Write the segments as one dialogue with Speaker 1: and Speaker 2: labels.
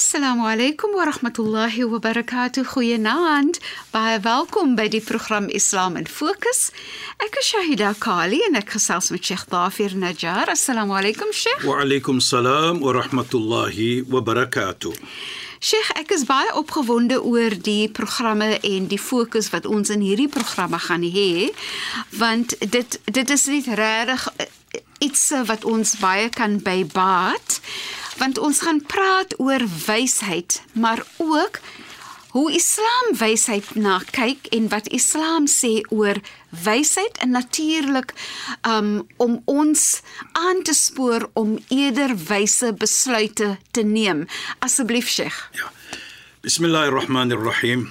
Speaker 1: Assalamu alaykum wa rahmatullahi wa barakatuh. Goeienaand. Baie welkom by die program Islam in Fokus. Ek is Shahida Kali en ek gesels met Sheikh Dafir Najjar. Assalamu alaykum Sheikh.
Speaker 2: Wa alaykum salaam wa rahmatullahi wa barakatuh.
Speaker 1: Sheikh, ek is baie opgewonde oor die programme en die fokus wat ons in hierdie programme gaan hê, want dit dit is net regtig iets wat ons baie kan bybaat want ons gaan praat oor wysheid, maar ook hoe Islam wysheid na kyk en wat Islam sê oor wysheid en natuurlik um, om ons aan te spoor om eerder wyse besluite te neem. Asseblief Sheikh.
Speaker 2: Ja. Bismillahirrahmanirrahim.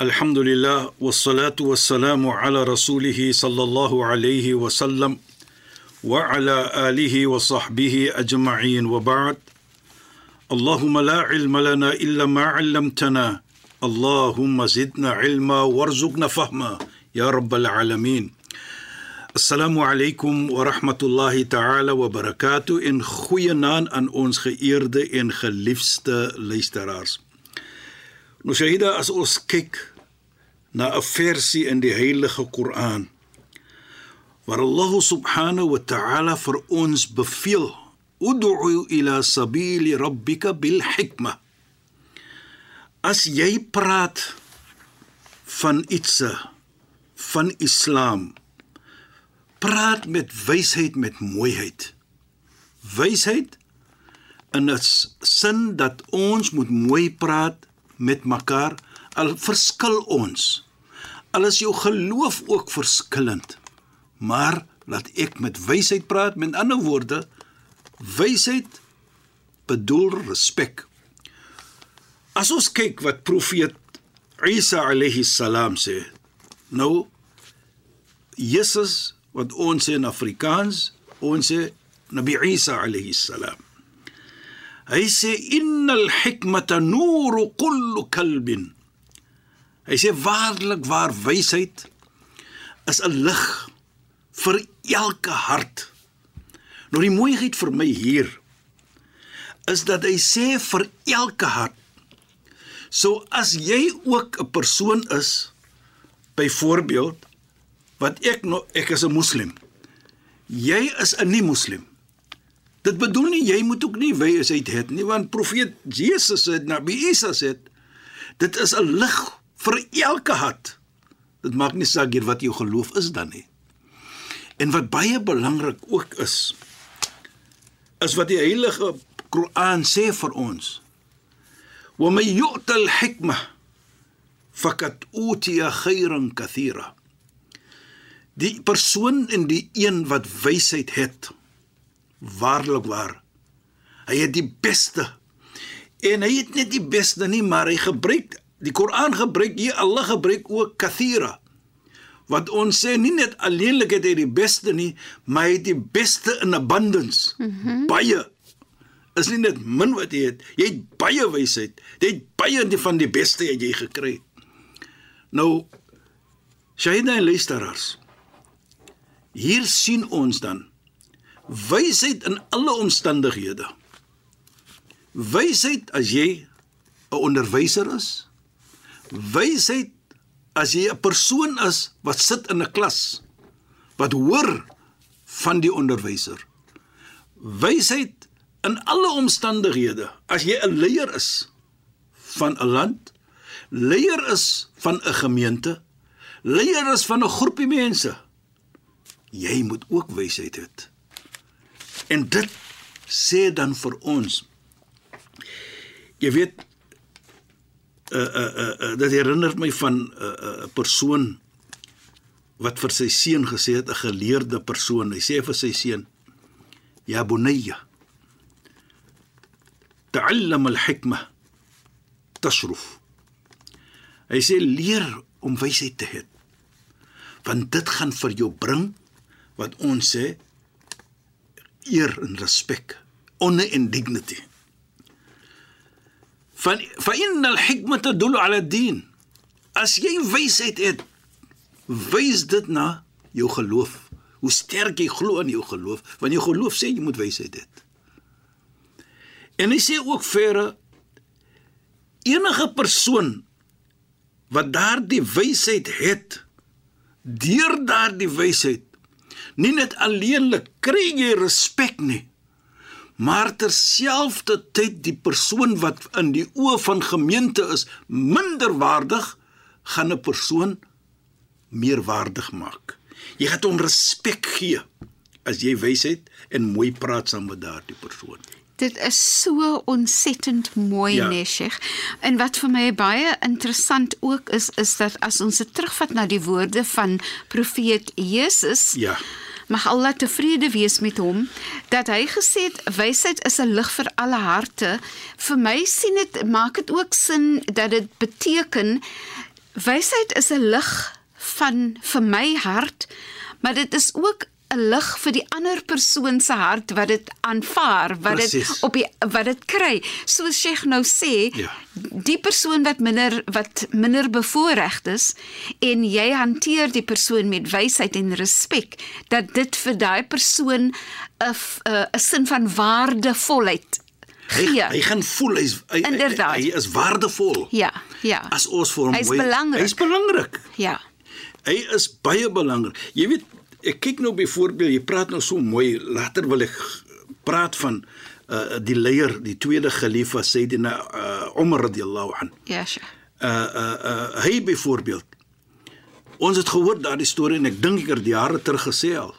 Speaker 2: Alhamdulillah wassalatu wassalamu ala rasulih sallallahu alayhi wa sallam. وعلى اله وصحبه اجمعين وبعد اللهم لا علم لنا الا ما علمتنا اللهم زدنا علما وارزقنا فهما يا رب العالمين السلام عليكم ورحمه الله تعالى وبركاته ان goeienaand aan ons geëerde en geliefde luisteraars nou Shahida as ons kyk na 'n versie in die heilige Koran waar Allah subhanahu wa ta'ala vir ons beveel ud'u ila sabili rabbika bil hikma as jy praat van iets van islam praat met wysheid met mooiheid. Wysheid in 'n sin dat ons moet mooi praat met mekaar. Al verskil ons. Al is jou geloof ook verskillend maar laat ek met wysheid praat met ander woorde wysheid bedoel respek. As ons kyk wat profeet Isa alayhi salam sê nou Jesus wat ons in Afrikaans ons sê Nabi Isa alayhi salam. Hy sê innal hikmata nuru kulli kalbin. Hy sê waarlik waar wysheid is 'n lig vir elke hart. Nou die mooiheid vir my hier is dat hy sê vir elke hart. So as jy ook 'n persoon is byvoorbeeld wat ek nou ek is 'n moslim. Jy is 'n nie moslim. Dit bedoel nie jy moet ook nie wysheid hê nie want profeet Jesus het Nabi Isa sê dit is 'n lig vir elke hart. Dit maak nie saak wat jou geloof is dan nie. En wat baie belangrik ook is is wat die heilige Koran sê vir ons. Wa may yu'ta al-hikma fakat utiya khayran kathira. Die persoon en die een wat wysheid het, waarlik waar. Hy het die beste. En hy het net die beste nie, maar hy gebruik die Koran gebruik hier Allah gebruik ook kathira wat ons sê nie net alleenlik het hy die beste nie, maar hy het die beste in abundance. Mm -hmm. Baie is nie net min wat jy het, jy het baie wysheid. Jy het baie van die beste wat jy gekry het. Nou Shaina en luisteraars. Hier sien ons dan wysheid in alle omstandighede. Wysheid as jy 'n onderwyser is. Wysheid as jy 'n persoon is wat sit in 'n klas wat hoor van die onderwyser wysheid in alle omstandighede as jy 'n leier is van 'n land leier is van 'n gemeente leier is van 'n groepie mense jy moet ook wysheid hê en dit sê dan vir ons jy weet uh uh uh dit herinner my van 'n uh, uh, persoon wat vir sy seun gesê het 'n geleerde persoon. Hy sê vir sy seun ya bunayya ta'allam al-hikma tashruf. Hy sê leer om wysheid te hê want dit gaan vir jou bring wat ons sê eer en respek honor and dignity van innal hikmata dulu ala din as jy wysheid het wys dit na jou geloof. Hoe sterk jy glo in jou geloof want jou geloof sê jy moet wysheid hê En hy sê ook verder enige persoon wat daardie wysheid het deur daardie wysheid nie net alleenlik kry jy respek nie maar terselfdertyd die persoon wat in die oë van gemeente is minderwaardig gaan 'n persoon meer waardig maak jy gaan hom respek gee as jy wysheid en mooi praat saam met daardie persoon
Speaker 1: Dit is so ontsettend mooi,
Speaker 2: Ja.
Speaker 1: ja. nee, Sheikh. En wat vir my baie interessant ook is, is dat as ons dit terugvat na die woorde van profeet Jesus,
Speaker 2: Ja.
Speaker 1: Mag Allah tevrede wees met hom, dat hy gesê het wysheid is 'n lig vir alle harte. Vir my sien dit maak dit ook sin dat dit beteken wysheid is 'n lig van vir my hart, maar dit is ook 'n lig vir die ander persoon se hart wat dit aanvaar, wat dit op die wat dit kry. Soos Sheikh nou sê,
Speaker 2: Ja.
Speaker 1: die persoon wat minder wat minder bevoorreg is en jy hanteer die persoon met wysheid en respek, dat dit vir daai persoon 'n 'n sin van waardevolheid
Speaker 2: hy,
Speaker 1: gee.
Speaker 2: hy gaan voel hy's hy, hy,
Speaker 1: Inderdaad.
Speaker 2: hy is waardevol
Speaker 1: Ja, ja.
Speaker 2: as ons vir hom
Speaker 1: Hy's
Speaker 2: mooi-
Speaker 1: belangrik.
Speaker 2: hy's belangrik
Speaker 1: Ja.
Speaker 2: Hy is baie belangrik. Jy weet, ek kyk nou byvoorbeeld, jy praat nou so mooi, later wil ek praat van uh die leier, die tweede khalifa Sayyidina uh, Umar radhiyallahu an.
Speaker 1: Ja, Sheikh.
Speaker 2: Uh uh uh hy byvoorbeeld. Ons het gehoor daardie storie en ek dink ek het jare terug gesê al.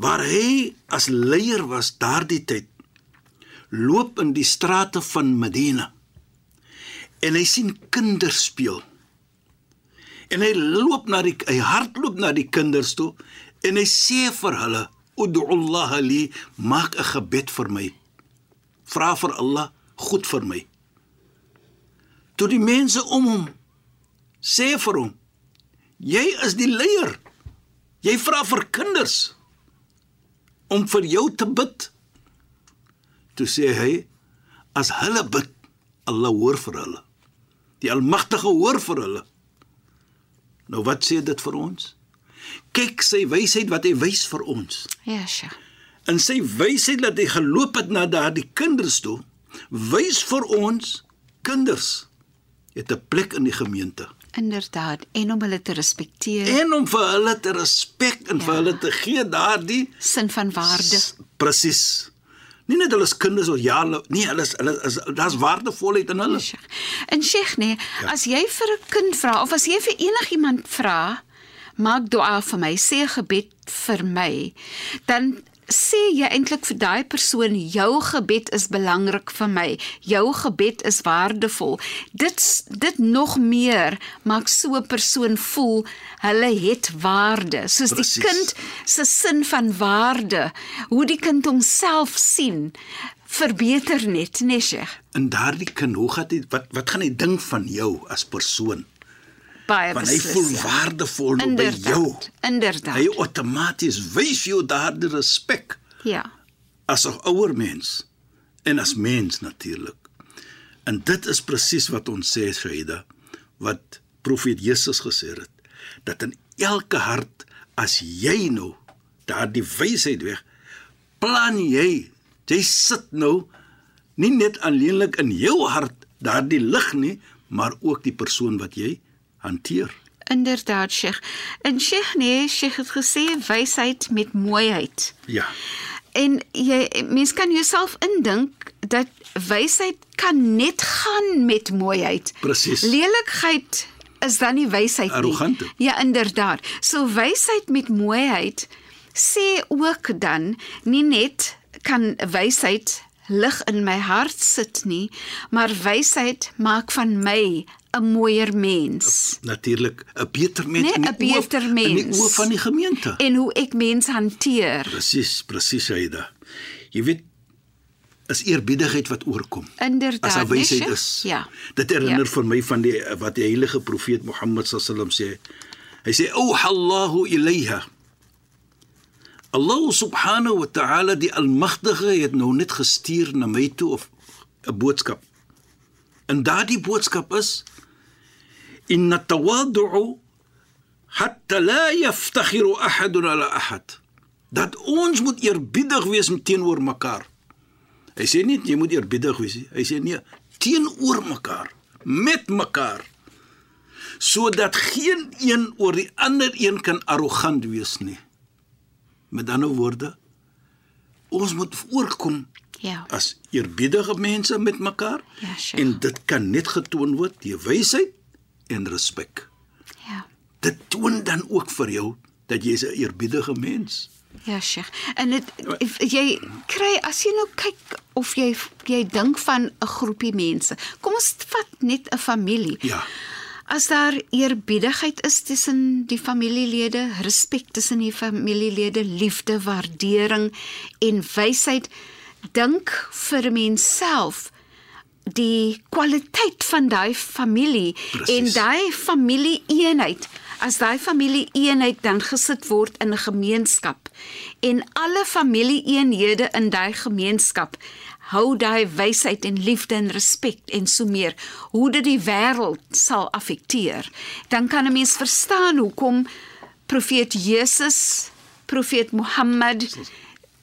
Speaker 2: Waar hy as leier was daardie tyd loop in die strate van Medina en hy sien kinders speel. En hy loop na die hy hardloop na die kinders toe en hy sê vir hulle: "Ud'u Allah li, maak 'n gebed vir my. Vra vir Allah goed vir my." Toe die mense om hom sê vir hom: "Jy is die leier. Jy vra vir kinders om vir jou te bid." Toe sê hy: "As hulle bid, Allah hoor vir hulle. Die Almagtige hoor vir hulle." Nou wat sê dit vir ons? Kyk sy wysheid wat hy wys vir ons.
Speaker 1: Ja, Sheikh.
Speaker 2: In sy wysheid dat hy geloop het na daardie kinders toe, wys vir ons kinders het 'n plek in die gemeente.
Speaker 1: Inderdaad, en om hulle te respekteer,
Speaker 2: En om vir hulle te respek en ja. vir
Speaker 1: Ja.
Speaker 2: hulle te gee daardie
Speaker 1: sin van waarde.
Speaker 2: Presies. Nie net hulle kinders of ja, nee, hulle is hulle is daar's waardevolheid in hulle.
Speaker 1: Sheikh. En Sheikh nee,
Speaker 2: Ja.
Speaker 1: ja. as jy vir 'n kind vra of as jy vir enigiemand vra, maak dua vir my, sê 'n gebed vir my, dan sê jy eintlik vir daai persoon jou gebed is belangrik vir my. Jou gebed is waardevol. Dit dit nog meer maak so 'n persoon voel hulle het waarde. Soos
Speaker 2: Presies.
Speaker 1: die kind se sin van waarde, hoe die kind homself sien, verbeter net, nee Sheikh.
Speaker 2: En daardie kind, hoe gaan hy wat wat gaan hy dink van jou as persoon?
Speaker 1: Baie
Speaker 2: Want hy
Speaker 1: beslis.
Speaker 2: voel
Speaker 1: ja.
Speaker 2: waardevol by jou.
Speaker 1: Inderdaad. Inderdaad.
Speaker 2: Hy outomaties wys jou daardie respek
Speaker 1: Ja.
Speaker 2: as 'n ouer mens en as mens natuurlik. En dit is presies wat ons sê Shaida, wat profeet Jesus gesê het, dat in elke hart as jy nou daardie wysheid weg plan jy, jy sit nou nie net alleenlik in jou hart daardie lig nie, maar ook die persoon wat jy hanteer.
Speaker 1: Inderdaad, Sheikh. En Sheikh nee, Sheikh het gesê wysheid met mooiheid.
Speaker 2: Ja.
Speaker 1: En jy mens kan jouself indink dat wysheid kan net gaan met mooiheid.
Speaker 2: Presies.
Speaker 1: Lelikheid is dan nie wysheid nie.
Speaker 2: Arrogante.
Speaker 1: Ja, inderdaad. So wysheid met mooiheid sê ook dan nie net kan wysheid lig in my hart sit nie, maar wysheid maak van my 'n mooier mens.
Speaker 2: Natuurlik 'n beter mens
Speaker 1: Nee,
Speaker 2: in
Speaker 1: 'n beter
Speaker 2: oë, in die
Speaker 1: mens.
Speaker 2: oë van die gemeente.
Speaker 1: En hoe ek mens hanteer.
Speaker 2: Presies, presies Aida. Jy weet is eerbiedigheid wat oorkom.
Speaker 1: Inderdaad,
Speaker 2: As 'n
Speaker 1: nee,
Speaker 2: wysheid is.
Speaker 1: Ja.
Speaker 2: Dit herinner
Speaker 1: Ja.
Speaker 2: vir my van die wat die heilige profeet Mohammed sallam sê. Hy sê: "Auha Allahu ilayha." Allah subhanahu wa ta'ala die almagtige het nou net gestuur na my toe of 'n boodskap. En daardie boodskap is inna tawadu'u hatta la yaftakhiru ahadun ala ahad. Dat ons moet eerbiedig wees teenoor mekaar. Hy sê nie jy moet eerbiedig wees nie. Hy sê nee, teenoor mekaar, met mekaar. Sodat geen een oor die ander een kan arrogant wees nie. Met ander woorde, ons moet voorkom
Speaker 1: Ja.
Speaker 2: as eerbiedige mense met mekaar
Speaker 1: Ja, Sheikh.
Speaker 2: en dit kan net getoon word deur wysheid en respek.
Speaker 1: Ja.
Speaker 2: Dit toon dan ook vir jou dat jy 'n eerbiedige mens.
Speaker 1: Ja, Sheikh. En dit jy kry as jy nou kyk of jy jy dink van 'n groepie mense. Kom ons vat net 'n familie.
Speaker 2: Ja.
Speaker 1: As daar eerbiedigheid is tussen die familielede, respek tussen die familielede, liefde, waardering en wysheid, dink vir mens self die kwaliteit van daai familie
Speaker 2: Presies.
Speaker 1: en daai familieeenheid as daai familieeenheid dan gesit word in 'n gemeenskap en alle familieeenhede in daai gemeenskap hou daai wysheid en liefde en respek en so meer hoe dit die wêreld sal affekteer dan kan 'n mens verstaan hoekom profeet Jesus profeet Mohammed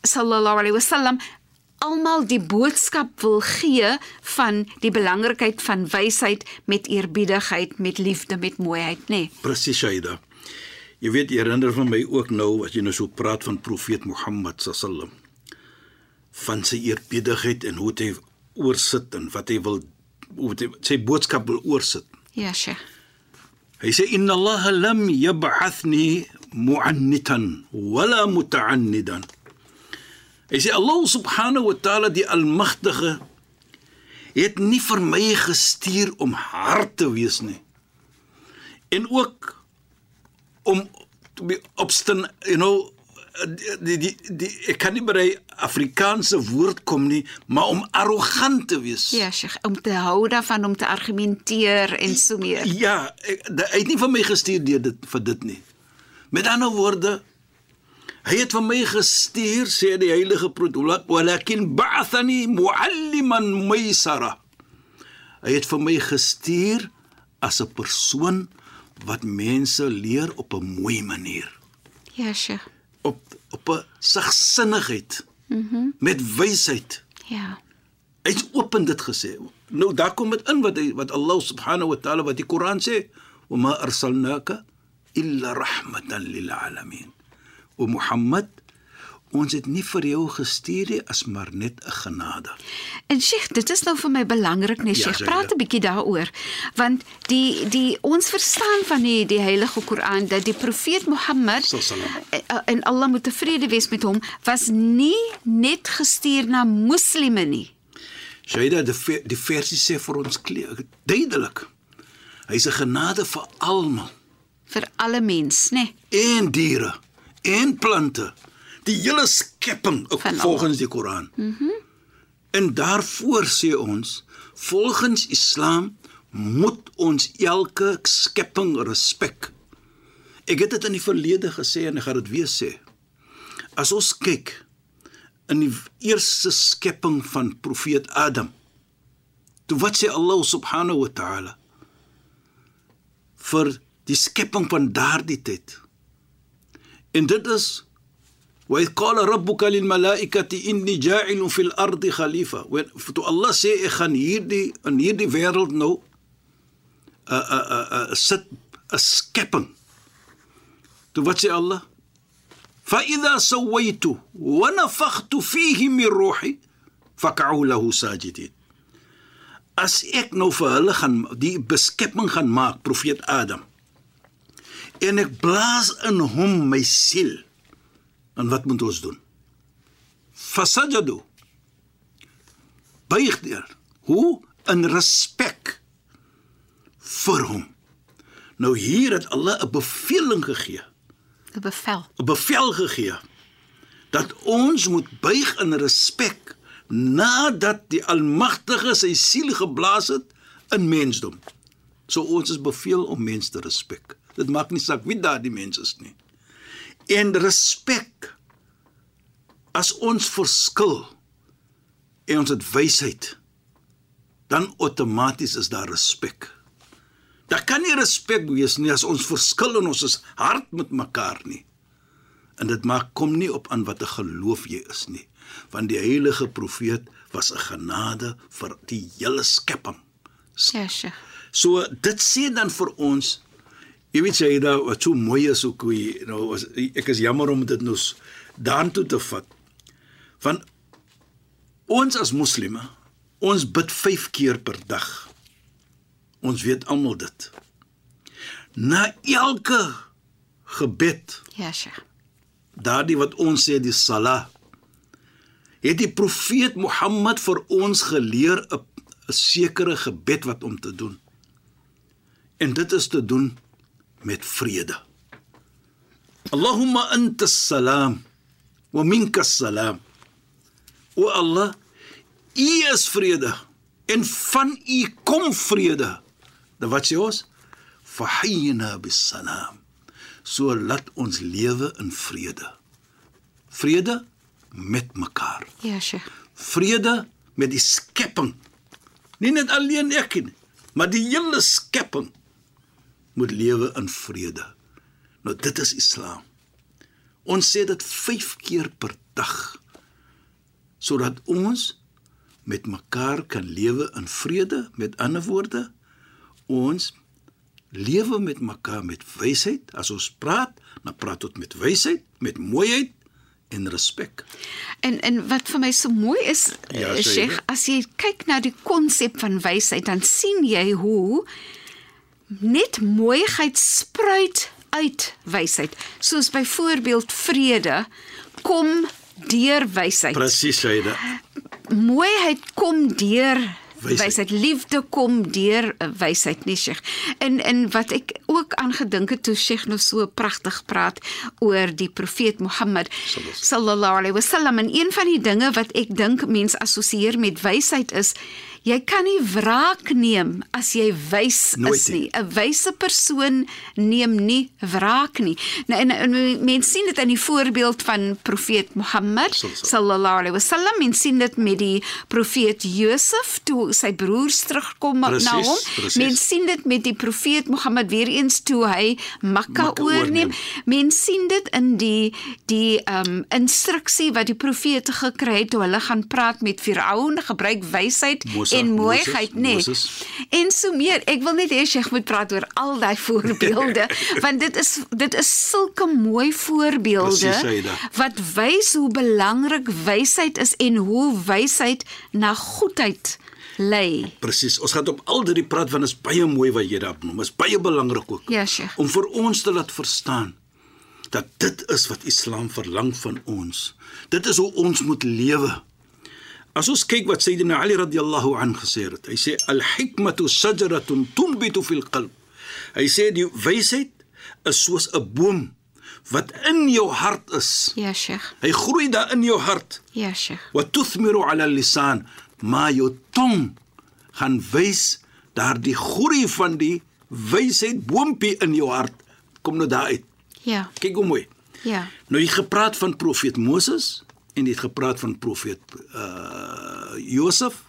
Speaker 1: sallallahu alaihi wasallam almal die boodskap wil gee van die belangrikheid van wysheid met eerbiedigheid, met liefde, met mooiheid, nê? Nee.
Speaker 2: Presies Shaida. Jy weet jy herinner van my ook nou as jy nou so praat van profeet Mohammed sallam van sy eerbiedigheid en hoe hy oorsit en wat hy wil hoe het hy sy boodskap wil oorsit.
Speaker 1: Ja, Sheikh.
Speaker 2: Hy sê inna Allah lam yab'athni mu'annitan wala muta'annidan. Hy sê Allah subhanahu wa ta'ala die almagtige het nie vir my gestuur om hard te wees nie. En ook om to be obstin, you know, die die die ek kan nie by Afrikaanse woord kom nie, maar om arrogant te wees.
Speaker 1: Ja, Sheikh, om te hou daarvan om te argumenteer en so meer.
Speaker 2: Ja, ek, hy het nie vir my gestuur deur dit vir dit nie. Met ander woorde, hy het vir my gestuur sê die heilige profeet, "Walakin ba'athani mu'alliman maysara." Hy het vir my gestuur as 'n persoon wat mense leer op 'n mooi manier,
Speaker 1: Ja, Sheikh.
Speaker 2: op op 'n sagsinnigheid. Mhm. Mm met wysheid.
Speaker 1: Ja.
Speaker 2: Hy's open dit gesê. Nou daar kom dit in wat hy wat Allah subhanahu wa taala wat die Koran sê, "Wa ma arsalnaka illa rahmatan lil alamin." O Mohammed, ons het nie vir jou gestuur nie as maar net 'n genade.
Speaker 1: En Sheikh, dit is nou vir my belangrik, nee
Speaker 2: Ja,
Speaker 1: Sheikh.
Speaker 2: Zaida.
Speaker 1: Praat 'n bietjie daaroor. Want die die ons verstaan van die die Heilige Koran dat die profeet Mohammed eh, eh, en Allah moet tevrede wees met hom, was nie net gestuur na moslime nie.
Speaker 2: Shaida die die versie sê vir ons duidelik. Hy's 'n genade vir almal,
Speaker 1: vir alle mens, nê?
Speaker 2: en diere, en plante, die hele skepping volgens die Koran. Mhm. Mm en daarvoor sê ons, volgens Islam moet ons elke skepping respek. Ek het dit in die verlede gesê en ek gaan dit weer sê. As ons kyk in die eerste skepping van profeet Adam. Toe wat sê Allah subhanahu wa ta'ala vir die skepping van daardie tyd. إن ديدس وإذ قال ربك للملائكة إني جاعل في الأرض خليفة. وإن تو الله سي إخان يدي أن يدي فيرلد نو ست أسكبن تو واتسي الله فإذا سويت ونفخت فيه من روحي فكعوا له ساجدين. أس إك نو دي بسكبن خان ماك بروفيت آدم En ek blaas in hom my siel. En wat moet ons doen? Fasajadu. Buig deur. Hoe? In respek vir hom. Nou hier het Allah 'n beveling gegee.
Speaker 1: 'n Bevel.
Speaker 2: 'n bevel gegee dat ons moet buig in respek nadat die Almagtige sy siel geblaas het in mensdom. So ons is beveel om mense te respek. Dit maak nie saak wie daardie mens is nie. En respek as ons verskil en ons het wysheid dan outomaties is daar respek. Daar kan nie respek wees nie as ons verskil en ons is hard met mekaar nie. En dit maak kom nie op aan watter geloof jy is nie, want die heilige profeet was 'n genade vir die hele skepping.
Speaker 1: Ja, Sheikh.
Speaker 2: So dit sê dan vir ons jy weet jy nou wat so mooi is ook hoe nou was, ek is jammer om dit nou s- daartoe te vat. Want ons as moslime, ons bid 5 keer per dag. Ons weet almal dit. Na elke gebed,
Speaker 1: Ja, Sheikh.
Speaker 2: daardie wat ons sê die salah, het die profeet Mohammed vir ons geleer 'n sekere gebed wat om te doen. En dit is te doen met vrede. Allahumma anta salam wa minka salam. O Allah, U is vrede en van U kom vrede. Dan wat sê ons? Fahyina bis salam. So laat ons lewe in vrede. Vrede met mekaar
Speaker 1: Ja, Sheikh.
Speaker 2: vrede met die skepping. Nie net alleen ek nie, maar die hele skepping moet lewe in vrede. Nou dit is Islam. Ons sê dit 5 keer per dag sodat ons met mekaar kan lewe in vrede. Met ander woorde, ons lewe met mekaar met wysheid. As ons praat, dan praat ons met wysheid, met mooiheid en respek.
Speaker 1: En en wat vir my so mooi is,
Speaker 2: Ja, sê
Speaker 1: Sheikh, as jy kyk na die konsep van wysheid, dan sien jy hoe net mooiheid spruit uit wysheid. Soos byvoorbeeld vrede kom deur wysheid.
Speaker 2: Presies, Shaida.
Speaker 1: Mooiheid kom deur
Speaker 2: Wysheid.
Speaker 1: Liefde kom deur wysheid, nie Sheikh. En en wat ek ook aangedink het toe Sheikh nou so pragtig praat oor die profeet Mohammed sallallahu alaihi wasallam en een van die dinge wat ek dink mense assosieer met wysheid is Jy kan nie wraak neem as jy wys is
Speaker 2: nie.
Speaker 1: 'n Wyse persoon neem nie wraak nie. Nou en, en mense sien dit in die voorbeeld van profeet Mohammed
Speaker 2: Sallallahu
Speaker 1: alaihi wasallam. Mens sien dit met die profeet Josef toe sy broers terugkom
Speaker 2: Precies,
Speaker 1: na hom.
Speaker 2: precies.
Speaker 1: Mens sien dit met die profeet Mohammed weer eens toe hy Mekka oorneem.
Speaker 2: oorneem.
Speaker 1: Mens sien dit in die die um instruksie wat die profete gekry het toe hulle gaan praat met Firaun, gebruik wysheid en nee.
Speaker 2: Moses.
Speaker 1: En so meer. Ek wil net hê Sheikh moet praat oor al daai voorbeelde want dit is dit is sulke mooi voorbeelde
Speaker 2: Presies, Saida.
Speaker 1: wat wys hoe belangrik wysheid is en hoe wysheid na goedheid lei.
Speaker 2: Presies. Ons gaan op al drie praat want is baie mooi wat jy daar noem. Is baie belangrik ook.
Speaker 1: Ja, Sheikh.
Speaker 2: Om vir ons te laat verstaan dat dit is wat Islam verlang van ons. Dit is hoe ons moet lewe. As ons kyk wat Sayyidina Ali radhiyallahu anhu gesê het. Hy sê al-hikmatu shajaratun tunbitu fil qalb. Hy sê die wysheid is soos 'n boom wat in jou hart is.
Speaker 1: Ja, Sheikh.
Speaker 2: Hy groei daar in jou hart.
Speaker 1: Ja, Sheikh.
Speaker 2: Wa tuthmiru 'ala al-lisan ما jou tong gaan wys daardie groei van die wysheid boompie in jou hart kom nou daar uit.
Speaker 1: Ja.
Speaker 2: Kyk hoe mooi.
Speaker 1: Ja.
Speaker 2: Nou jy gepraat van profeet Moses en jy het gepraat van profeet uh Josef,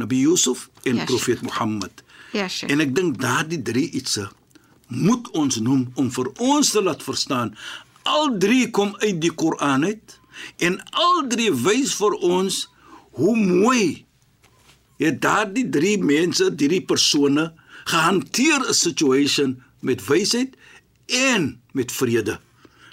Speaker 2: Nabi Yusuf en
Speaker 1: Ja,
Speaker 2: profeet Mohammed.
Speaker 1: Ja, Sheikh.
Speaker 2: En ek dink daardie drie ietsie moet ons noem om vir ons te laat verstaan. Al drie kom uit die Koran uit en al drie wys vir ons hoe mooi het daardie drie mense, drie persone gehanteer 'n situation met wysheid en met vrede.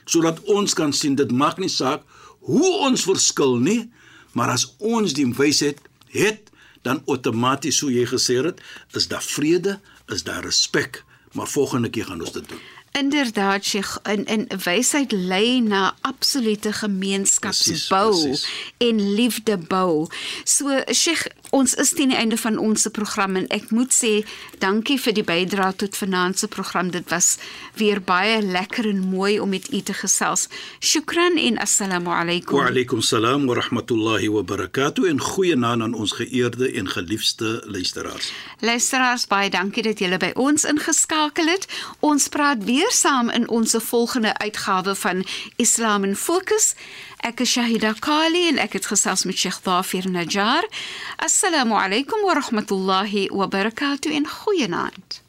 Speaker 2: Sodat ons kan sien dit maak nie saak hoe ons verskil nie, maar as ons die wysheid het, dan outomaties so jy gesê het, is daar vrede, is daar respek, maar volgende keer gaan ons dit doen.
Speaker 1: Inderdaad, Sheikh, in in wysheid lei na absolute gemeenskapsbou en liefde bou. So Sheikh, ons is teen die einde van ons program en ek moet sê dankie vir die bydrae tot vanaand se program. Dit was weer baie lekker en mooi om met u te gesels. Shukran en assalamu alaykum.
Speaker 2: Wa alaykum salaam wa rahmatullahi wa barakatuh en goeienaand aan ons geëerde en geliefde luisteraars.
Speaker 1: Luisteraars, baie dankie dat julle by ons ingeskakel het. Ons praat weer saam in ons volgende uitgawe van Islam in Fokus. Ek is Shahida Kali en ek het gesels met Sheikh Dafir Najjar. Assalamu alaykum wa rahmatullahi wa barakatuh en goeienaand.